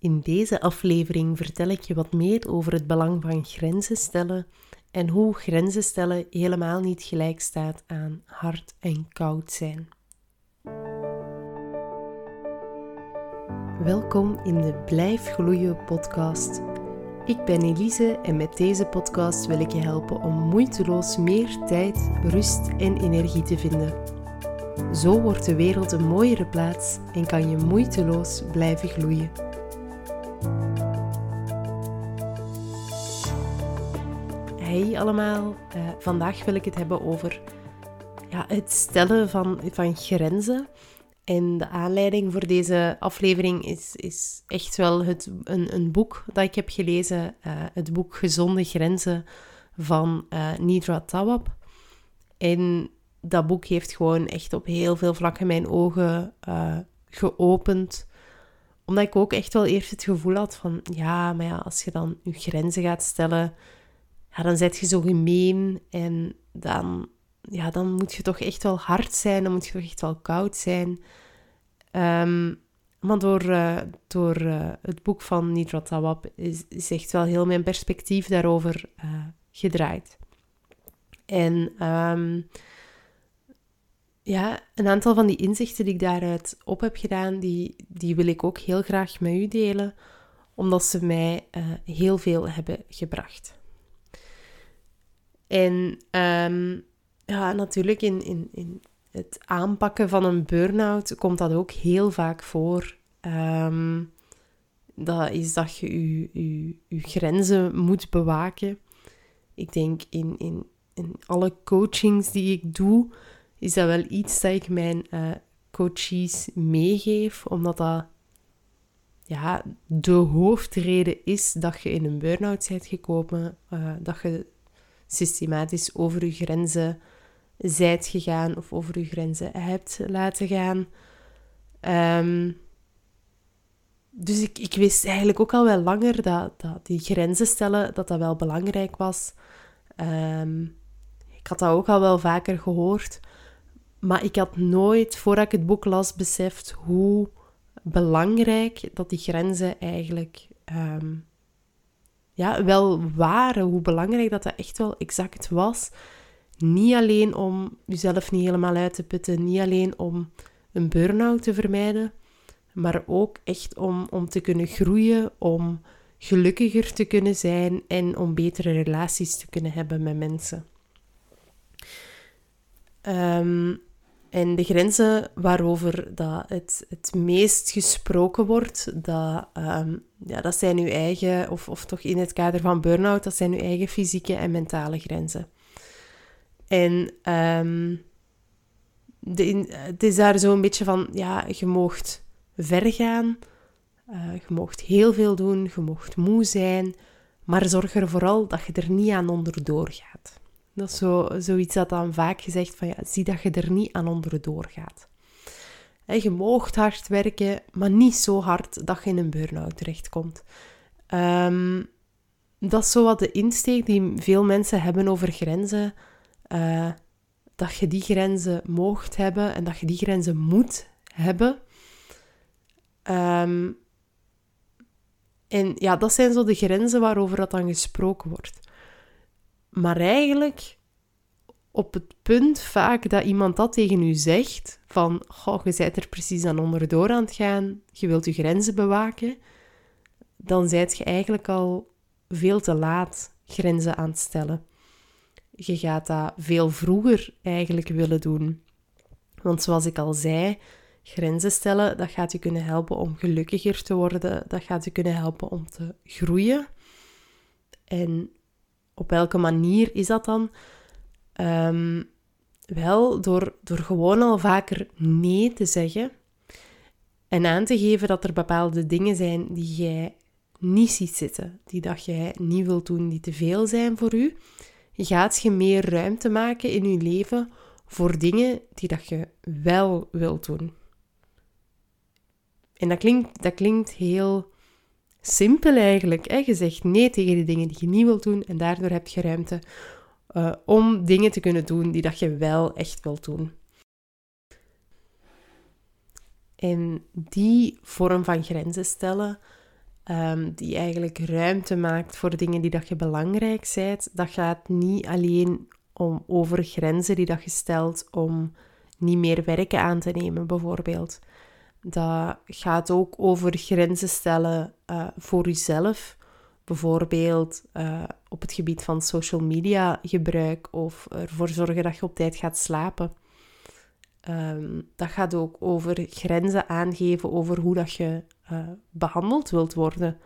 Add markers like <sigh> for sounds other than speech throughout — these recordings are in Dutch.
In deze aflevering vertel ik je wat meer over het belang van grenzen stellen en hoe grenzen stellen helemaal niet gelijk staat aan hard en koud zijn. Welkom in de Blijf Gloeien podcast. Ik ben Elise en met deze podcast wil ik je helpen om moeiteloos meer tijd, rust en energie te vinden. Zo wordt de wereld een mooiere plaats en kan je moeiteloos blijven gloeien. Hey allemaal, uh, vandaag wil ik het hebben over ja, het stellen van, van grenzen. En de aanleiding voor deze aflevering is, is echt wel het, een, een boek dat ik heb gelezen. Uh, het boek Gezonde Grenzen van uh, Nidra Tawab. En dat boek heeft gewoon echt op heel veel vlakken mijn ogen geopend. Omdat ik ook echt wel eerst het gevoel had van... Ja, maar ja, als je dan je grenzen gaat stellen... Ja, dan zet je zo gemeen. En dan, ja, dan moet je toch echt wel hard zijn. Dan moet je toch echt wel koud zijn. Um, maar door, uh, door uh, het boek van Nidra Tawab is, echt wel heel mijn perspectief daarover uh, gedraaid. En um, ja, een aantal van die inzichten die ik daaruit op heb gedaan, die, die wil ik ook heel graag met u delen, omdat ze mij heel veel hebben gebracht. En um, ja, natuurlijk in, in, in het aanpakken van een burn-out komt dat ook heel vaak voor. Um, dat is dat je je, je, grenzen moet bewaken. Ik denk in, in, in alle coachings die ik doe, is dat wel iets dat ik mijn uh, coaches meegeef, omdat dat ja, de hoofdreden is dat je in een burn-out bent gekomen, uh, dat je systematisch over je grenzen zijt gegaan of over je grenzen hebt laten gaan. Um, dus ik, ik wist eigenlijk ook al wel langer dat, dat die grenzen stellen, dat dat wel belangrijk was. Um, ik had dat ook al wel vaker gehoord. Maar ik had nooit, voordat ik het boek las, beseft hoe belangrijk dat die grenzen eigenlijk um, ja, wel waren. Hoe belangrijk dat dat echt wel exact was. Niet alleen om jezelf niet helemaal uit te putten, niet alleen om een burn-out te vermijden, maar ook echt om, om te kunnen groeien, om gelukkiger te kunnen zijn en om betere relaties te kunnen hebben met mensen. Um, en de grenzen waarover dat het, het meest gesproken wordt, dat, um, ja, dat zijn uw eigen, of, of toch in het kader van burn-out, dat zijn uw eigen fysieke en mentale grenzen. En um, de, het is daar zo een beetje van, ja, je moogt ver gaan, uh, je moogt heel veel doen, je moogt moe zijn, maar zorg er vooral dat je er niet aan onderdoor gaat. Dat is zo, zoiets dat dan vaak gezegd van, ja, zie dat je er niet aan onderdoor gaat. je moogt hard werken, maar niet zo hard dat je in een burn-out terechtkomt. Um, dat is zo wat de insteek die veel mensen hebben over grenzen. Uh, dat je die grenzen moogt hebben en dat je die grenzen moet hebben. Um, en ja, dat zijn zo de grenzen waarover dat dan gesproken wordt. Maar eigenlijk op het punt vaak dat iemand dat tegen u zegt, van goh, je bent er precies aan onderdoor aan het gaan, je wilt je grenzen bewaken, dan zijt je eigenlijk al veel te laat grenzen aan het stellen. Je gaat dat veel vroeger eigenlijk willen doen. Want zoals ik al zei, grenzen stellen, dat gaat je kunnen helpen om gelukkiger te worden, dat gaat je kunnen helpen om te groeien. En op welke manier is dat dan? Um, wel door, door gewoon al vaker nee te zeggen en aan te geven dat er bepaalde dingen zijn die jij niet ziet zitten, die dat jij niet wilt doen, die te veel zijn voor u. Gaat je meer ruimte maken in je leven voor dingen die dat je wel wilt doen. En dat klinkt, dat klinkt heel simpel eigenlijk. Je zegt nee tegen de dingen die je niet wilt doen en daardoor heb je ruimte uh, om dingen te kunnen doen die dat je wel echt wilt doen. En die vorm van grenzen stellen, ehm, die eigenlijk ruimte maakt voor dingen die dat je belangrijk zijt, dat gaat niet alleen om over grenzen die dat je stelt om niet meer werken aan te nemen, bijvoorbeeld. Dat gaat ook over grenzen stellen uh, voor jezelf. Bijvoorbeeld uh, op het gebied van social media gebruik of ervoor zorgen dat je op tijd gaat slapen. Um, dat gaat ook over grenzen aangeven over hoe dat je uh, behandeld wilt worden.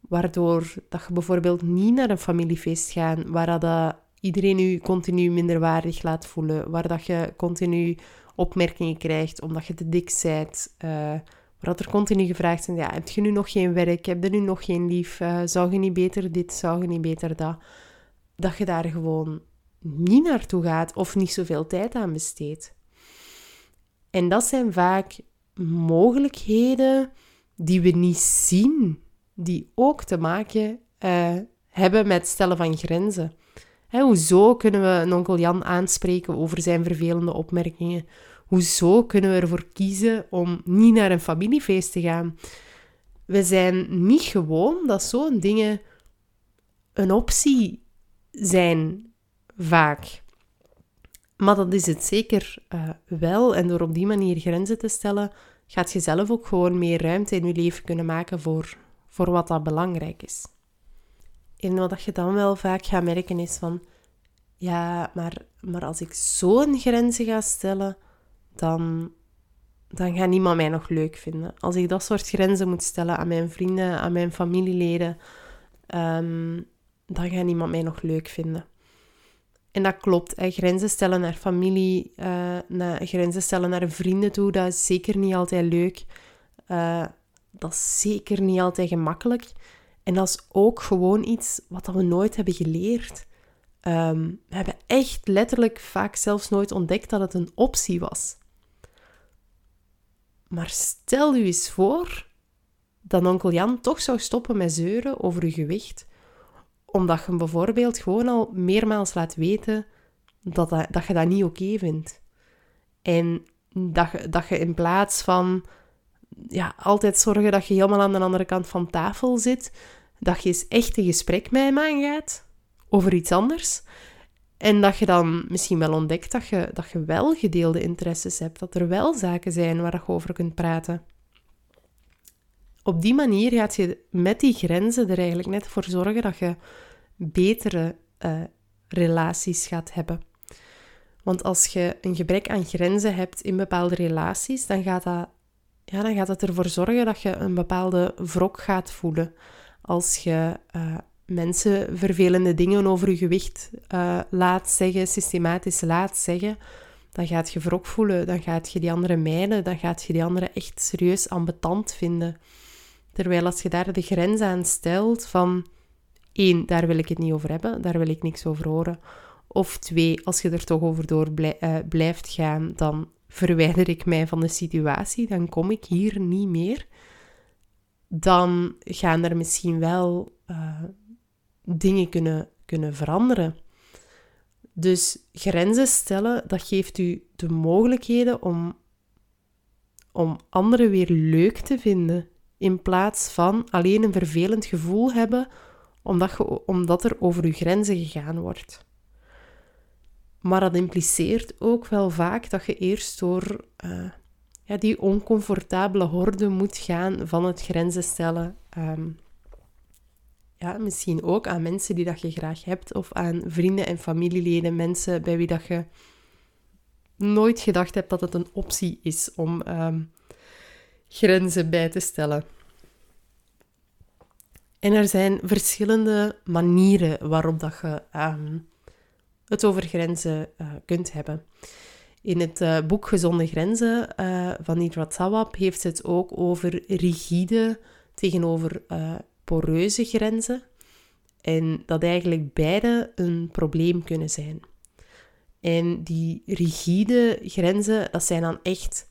Waardoor dat je bijvoorbeeld niet naar een familiefeest gaat waar dat iedereen je continu minderwaardig laat voelen. Waar dat je continu opmerkingen krijgt omdat je te dik bent. Uh, waar dat er continu gevraagd wordt, ja, heb je nu nog geen werk? Heb je nu nog geen lief? Uh, zou je niet beter dit? Zou je niet beter dat? Dat je daar gewoon niet naartoe gaat of niet zoveel tijd aan besteedt. En dat zijn vaak mogelijkheden die we niet zien, die ook te maken uh, hebben met stellen van grenzen. Hoezo kunnen we een onkel Jan aanspreken over zijn vervelende opmerkingen? Hoezo kunnen we ervoor kiezen om niet naar een familiefeest te gaan? We zijn niet gewoon dat zo'n dingen een optie zijn, vaak. Maar dat is het zeker uh, wel. En door op die manier grenzen te stellen, gaat je zelf ook gewoon meer ruimte in je leven kunnen maken voor, voor wat dat belangrijk is. En wat je dan wel vaak gaat merken is van, ja, maar, maar als ik zo'n grenzen ga stellen, dan, dan gaat niemand mij nog leuk vinden. Als ik dat soort grenzen moet stellen aan mijn vrienden, aan mijn familieleden, um, dan gaat niemand mij nog leuk vinden. En dat klopt. Grenzen stellen naar familie, uh, naar, grenzen stellen naar vrienden toe, dat is zeker niet altijd leuk. Uh, dat is zeker niet altijd gemakkelijk. En dat is ook gewoon iets wat we nooit hebben geleerd. Um, we hebben echt letterlijk vaak zelfs nooit ontdekt dat het een optie was. Maar stel u eens voor dat onkel Jan toch zou stoppen met zeuren over uw gewicht omdat je hem bijvoorbeeld gewoon al meermaals laat weten dat, dat, dat je dat niet oké vindt. En dat je, dat je in plaats van ja, altijd zorgen dat je helemaal aan de andere kant van tafel zit, dat je eens echt een gesprek met hem aangaat over iets anders. En dat je dan misschien wel ontdekt dat je, dat je wel gedeelde interesses hebt, dat er wel zaken zijn waar je over kunt praten op die manier gaat je met die grenzen er eigenlijk net voor zorgen dat je betere uh, relaties gaat hebben. Want als je een gebrek aan grenzen hebt in bepaalde relaties, dan gaat dat, ja, dan gaat dat ervoor zorgen dat je een bepaalde wrok gaat voelen. Als je uh, mensen vervelende dingen over je gewicht uh, laat zeggen, systematisch laat zeggen, dan gaat je wrok voelen, dan gaat je die andere mijden, dan gaat je die andere echt serieus ambetant vinden. Terwijl als je daar de grens aan stelt van één, daar wil ik het niet over hebben, daar wil ik niks over horen. Of twee, als je er toch over door eh, blijft gaan, dan verwijder ik mij van de situatie, dan kom ik hier niet meer. Dan gaan er misschien wel uh, dingen kunnen, kunnen veranderen. Dus grenzen stellen, dat geeft u de mogelijkheden om, om anderen weer leuk te vinden in plaats van alleen een vervelend gevoel hebben omdat, omdat er over je grenzen gegaan wordt. Maar dat impliceert ook wel vaak dat je eerst door uh, ja, die oncomfortabele horde moet gaan van het grenzen stellen. Um, ja, misschien ook aan mensen die dat je graag hebt of aan vrienden en familieleden, mensen bij wie dat je nooit gedacht hebt dat het een optie is om um, grenzen bij te stellen. En er zijn verschillende manieren waarop dat je um, het over grenzen uh, kunt hebben. In het uh, boek Gezonde Grenzen uh, van Nidrat Sawab heeft het ook over rigide tegenover poreuze grenzen. En dat eigenlijk beide een probleem kunnen zijn. En die rigide grenzen, dat zijn dan echt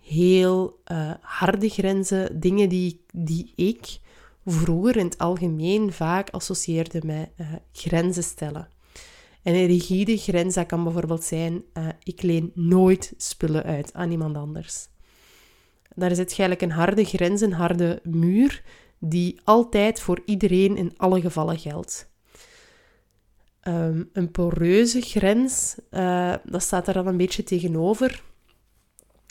heel harde grenzen, dingen die, die ik vroeger in het algemeen vaak associeerde met grenzen stellen. En een rigide grens dat kan bijvoorbeeld zijn, uh, ik leen nooit spullen uit aan iemand anders. Daar zit eigenlijk een harde grens, een harde muur, die altijd voor iedereen in alle gevallen geldt. Ehm, een poreuze grens, uh, dat staat er dan een beetje tegenover.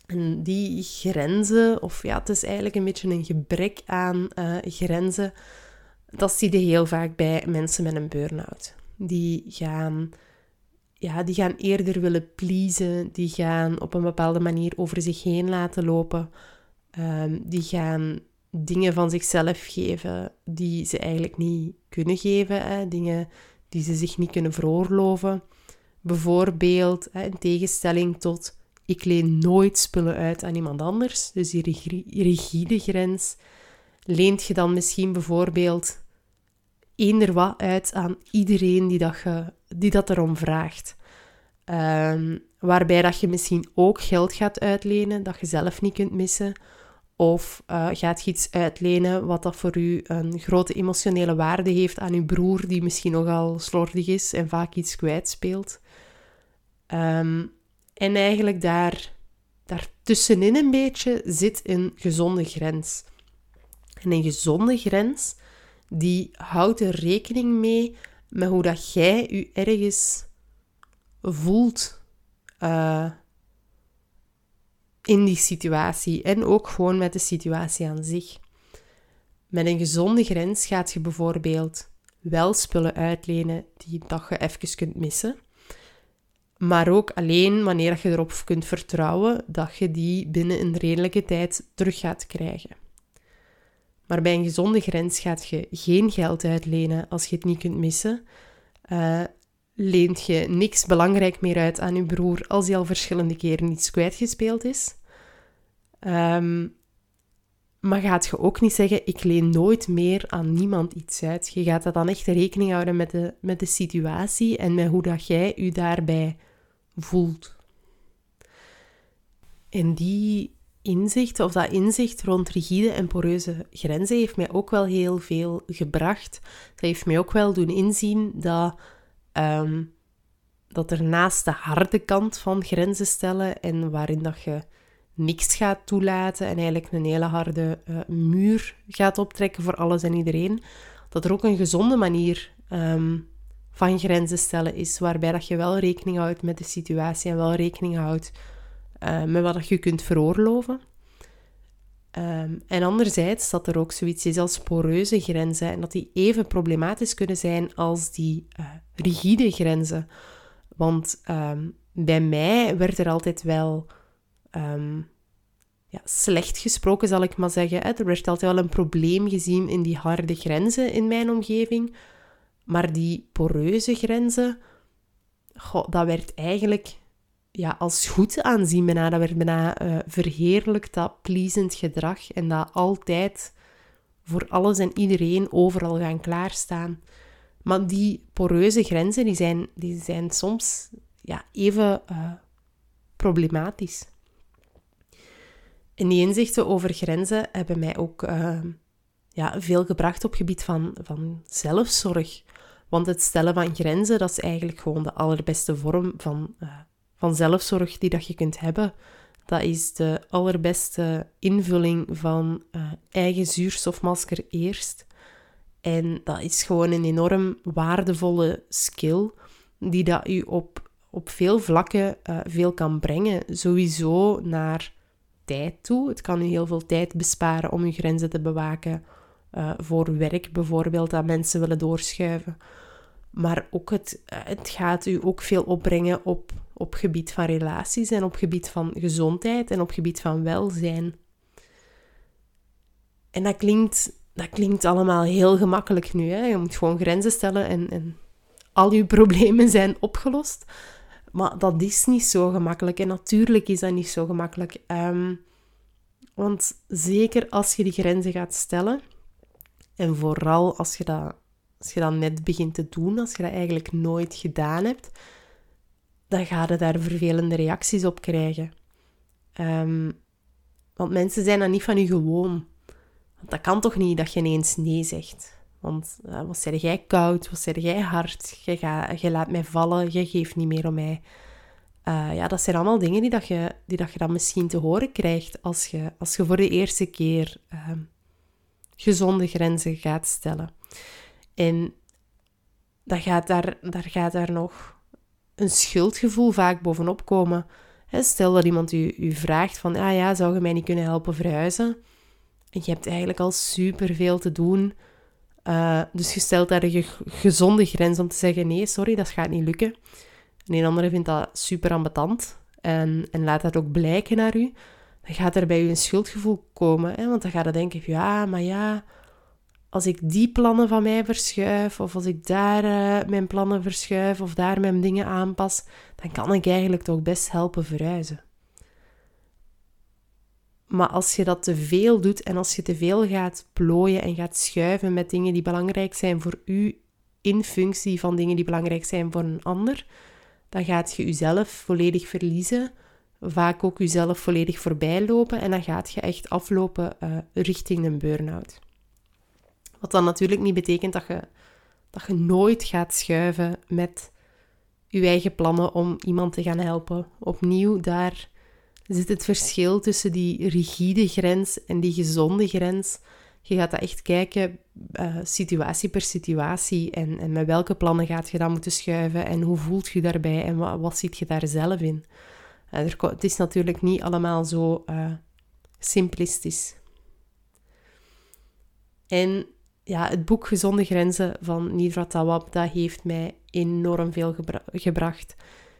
En die grenzen, of ja, het is eigenlijk een beetje een gebrek aan uh, grenzen, dat zie je heel vaak bij mensen met een burn-out. Die gaan, ja, die gaan eerder willen pleasen, die gaan op een bepaalde manier over zich heen laten lopen, um, die gaan dingen van zichzelf geven die ze eigenlijk niet kunnen geven, hè? dingen die ze zich niet kunnen veroorloven. Bijvoorbeeld, hè, in tegenstelling tot ik leen nooit spullen uit aan iemand anders, dus die rigide grens, leent je dan misschien bijvoorbeeld eender wat uit aan iedereen die dat, je, die dat erom vraagt. Um, waarbij dat je misschien ook geld gaat uitlenen dat je zelf niet kunt missen. Of uh, gaat je iets uitlenen wat dat voor u een grote emotionele waarde heeft aan uw broer, die misschien nogal slordig is en vaak iets kwijtspeelt. Um, en eigenlijk daar, daartussenin een beetje zit een gezonde grens. En een gezonde grens, die houdt er rekening mee met hoe dat jij je ergens voelt. Uh, in die situatie en ook gewoon met de situatie aan zich. Met een gezonde grens gaat je bijvoorbeeld wel spullen uitlenen die dat je even kunt missen, maar ook alleen wanneer je erop kunt vertrouwen dat je die binnen een redelijke tijd terug gaat krijgen. Maar bij een gezonde grens gaat je geen geld uitlenen als je het niet kunt missen. Uh, leent je niks belangrijk meer uit aan je broer als hij al verschillende keren iets kwijtgespeeld is. Um, maar gaat je ook niet zeggen, ik leen nooit meer aan niemand iets uit. Je gaat dat dan echt rekening houden met de, met de situatie en met hoe dat jij je daarbij voelt. En die inzicht, of dat inzicht rond rigide en poreuze grenzen, heeft mij ook wel heel veel gebracht. Dat heeft mij ook wel doen inzien dat Ehm, dat er naast de harde kant van grenzen stellen en waarin dat je niks gaat toelaten en eigenlijk een hele harde uh, muur gaat optrekken voor alles en iedereen, dat er ook een gezonde manier um, van grenzen stellen is, waarbij dat je wel rekening houdt met de situatie en wel rekening houdt uh, met wat je kunt veroorloven. Um, en anderzijds dat er ook zoiets is als poreuze grenzen en dat die even problematisch kunnen zijn als die uh, rigide grenzen. Want um, bij mij werd er altijd wel um, ja, slecht gesproken, zal ik maar zeggen. Er werd altijd wel een probleem gezien in die harde grenzen in mijn omgeving. Maar die poreuze grenzen, dat werd eigenlijk ja, als goed aanzien bijna. Dat werd bijna uh, dat pleasend gedrag. En dat altijd voor alles en iedereen overal gaan klaarstaan. Maar die poreuze grenzen, die zijn, die zijn soms ja, even uh, problematisch. En die inzichten over grenzen hebben mij ook uh, ja, veel gebracht op gebied van, van zelfzorg. Want het stellen van grenzen, dat is eigenlijk gewoon de allerbeste vorm van van zelfzorg die dat je kunt hebben. Dat is de allerbeste invulling van uh, eigen zuurstofmasker eerst. En dat is gewoon een enorm waardevolle skill die dat u op, op veel vlakken uh, veel kan brengen. Sowieso naar tijd toe. Het kan u heel veel tijd besparen om uw grenzen te bewaken. Uh, voor werk bijvoorbeeld, dat mensen willen doorschuiven. Maar ook het, het gaat u ook veel opbrengen op op gebied van relaties en op gebied van gezondheid en op gebied van welzijn. En dat klinkt, dat klinkt allemaal heel gemakkelijk nu. Hè? Je moet gewoon grenzen stellen en, en al je problemen zijn opgelost. Maar dat is niet zo gemakkelijk. En natuurlijk is dat niet zo gemakkelijk. Um, want zeker als je die grenzen gaat stellen, en vooral als je, dat, als je dat net begint te doen, als je dat eigenlijk nooit gedaan hebt, dan ga je daar vervelende reacties op krijgen. Um, want mensen zijn dan niet van je gewoon. Want dat kan toch niet dat je ineens nee zegt. Want uh, wat zeg jij koud, wat zeg jij hard, je, ga, laat mij vallen, je geeft niet meer om mij. Uh, ja, dat zijn allemaal dingen die, dat je, die dat je dan misschien te horen krijgt als je, als je voor de eerste keer uh, gezonde grenzen gaat stellen. En dat gaat daar, daar gaat daar nog een schuldgevoel vaak bovenop komen. Stel dat iemand u, u vraagt van, ah ja, zou je mij niet kunnen helpen verhuizen? En je hebt eigenlijk al superveel te doen. Uh, dus je stelt daar een gezonde grens om te zeggen, nee, sorry, dat gaat niet lukken. En een andere vindt dat super ambetant en, en laat dat ook blijken naar u. Dan gaat er bij u een schuldgevoel komen. Hè? Want dan gaat je denken, ja, maar ja, als ik die plannen van mij verschuif, of als ik daar uh, mijn plannen verschuif, of daar mijn dingen aanpas, dan kan ik eigenlijk toch best helpen verhuizen. Maar als je dat te veel doet en als je te veel gaat plooien en gaat schuiven met dingen die belangrijk zijn voor u in functie van dingen die belangrijk zijn voor een ander, dan gaat je jezelf volledig verliezen, vaak ook jezelf volledig voorbij lopen en dan gaat je echt aflopen uh, richting een burn-out. Wat dan natuurlijk niet betekent dat je, dat je nooit gaat schuiven met je eigen plannen om iemand te gaan helpen. Opnieuw, daar zit het verschil tussen die rigide grens en die gezonde grens. Je gaat dat echt kijken, uh, situatie per situatie. En, en met welke plannen gaat je dan moeten schuiven? En hoe voelt je daarbij? En wat, wat je daar zelf in? Uh, er, het is natuurlijk niet allemaal zo uh, simplistisch. En ja, het boek Gezonde Grenzen van Nidra Tawab, dat heeft mij enorm veel gebracht.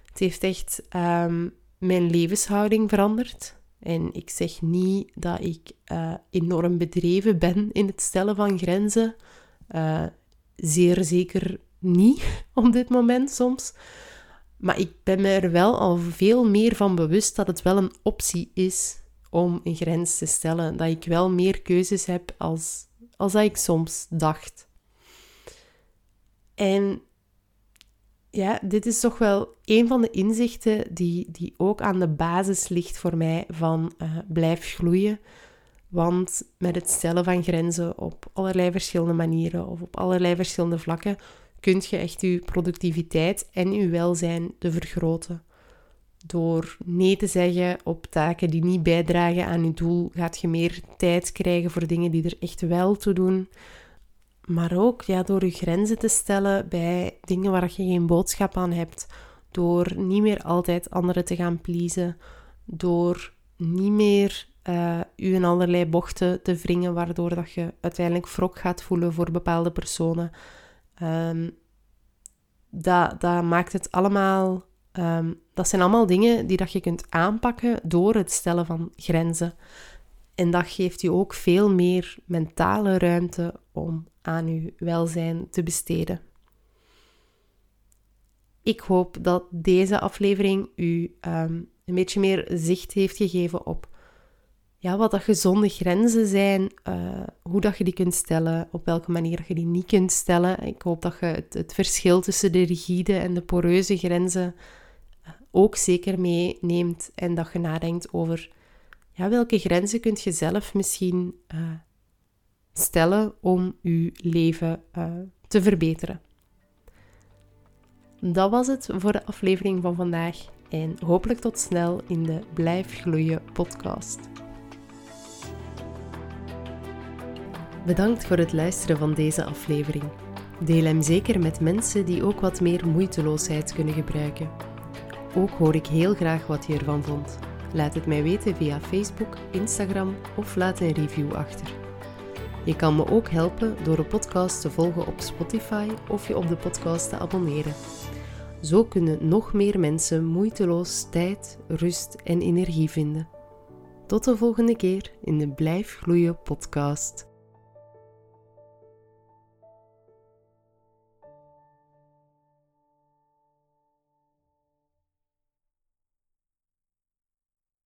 Het heeft echt um, mijn levenshouding veranderd. En ik zeg niet dat ik uh, enorm bedreven ben in het stellen van grenzen. Uh, zeer zeker niet <laughs> op dit moment soms. Maar ik ben me er wel al veel meer van bewust dat het wel een optie is om een grens te stellen. Dat ik wel meer keuzes heb als, als dat ik soms dacht. En ja, dit is toch wel een van de inzichten die, die ook aan de basis ligt voor mij van uh, blijf gloeien. Want met het stellen van grenzen op allerlei verschillende manieren of op allerlei verschillende vlakken kun je echt je productiviteit en je welzijn te vergroten. Door nee te zeggen op taken die niet bijdragen aan je doel, gaat je meer tijd krijgen voor dingen die er echt wel toe doen. Maar ook ja, door je grenzen te stellen bij dingen waar je geen boodschap aan hebt. Door niet meer altijd anderen te gaan pleasen. Door niet meer uh, u in allerlei bochten te wringen, waardoor dat je uiteindelijk wrok gaat voelen voor bepaalde personen. Um, dat, dat maakt het allemaal. Um, dat zijn allemaal dingen die dat je kunt aanpakken door het stellen van grenzen. En dat geeft je ook veel meer mentale ruimte om aan uw welzijn te besteden. Ik hoop dat deze aflevering u um, een beetje meer zicht heeft gegeven op ja, wat dat gezonde grenzen zijn, uh, hoe dat je die kunt stellen, op welke manier je die niet kunt stellen. Ik hoop dat je het, het verschil tussen de rigide en de poreuze grenzen ook zeker meeneemt en dat je nadenkt over ja, welke grenzen kunt je zelf misschien uh, stellen om je leven uh, te verbeteren. Dat was het voor de aflevering van vandaag en hopelijk tot snel in de Blijf Gloeien podcast. Bedankt voor het luisteren van deze aflevering. Deel hem zeker met mensen die ook wat meer moeiteloosheid kunnen gebruiken. Ook hoor ik heel graag wat je ervan vond. Laat het mij weten via Facebook, Instagram of laat een review achter. Je kan me ook helpen door de podcast te volgen op Spotify of je op de podcast te abonneren. Zo kunnen nog meer mensen moeiteloos tijd, rust en energie vinden. Tot de volgende keer in de Blijf Gloeien podcast.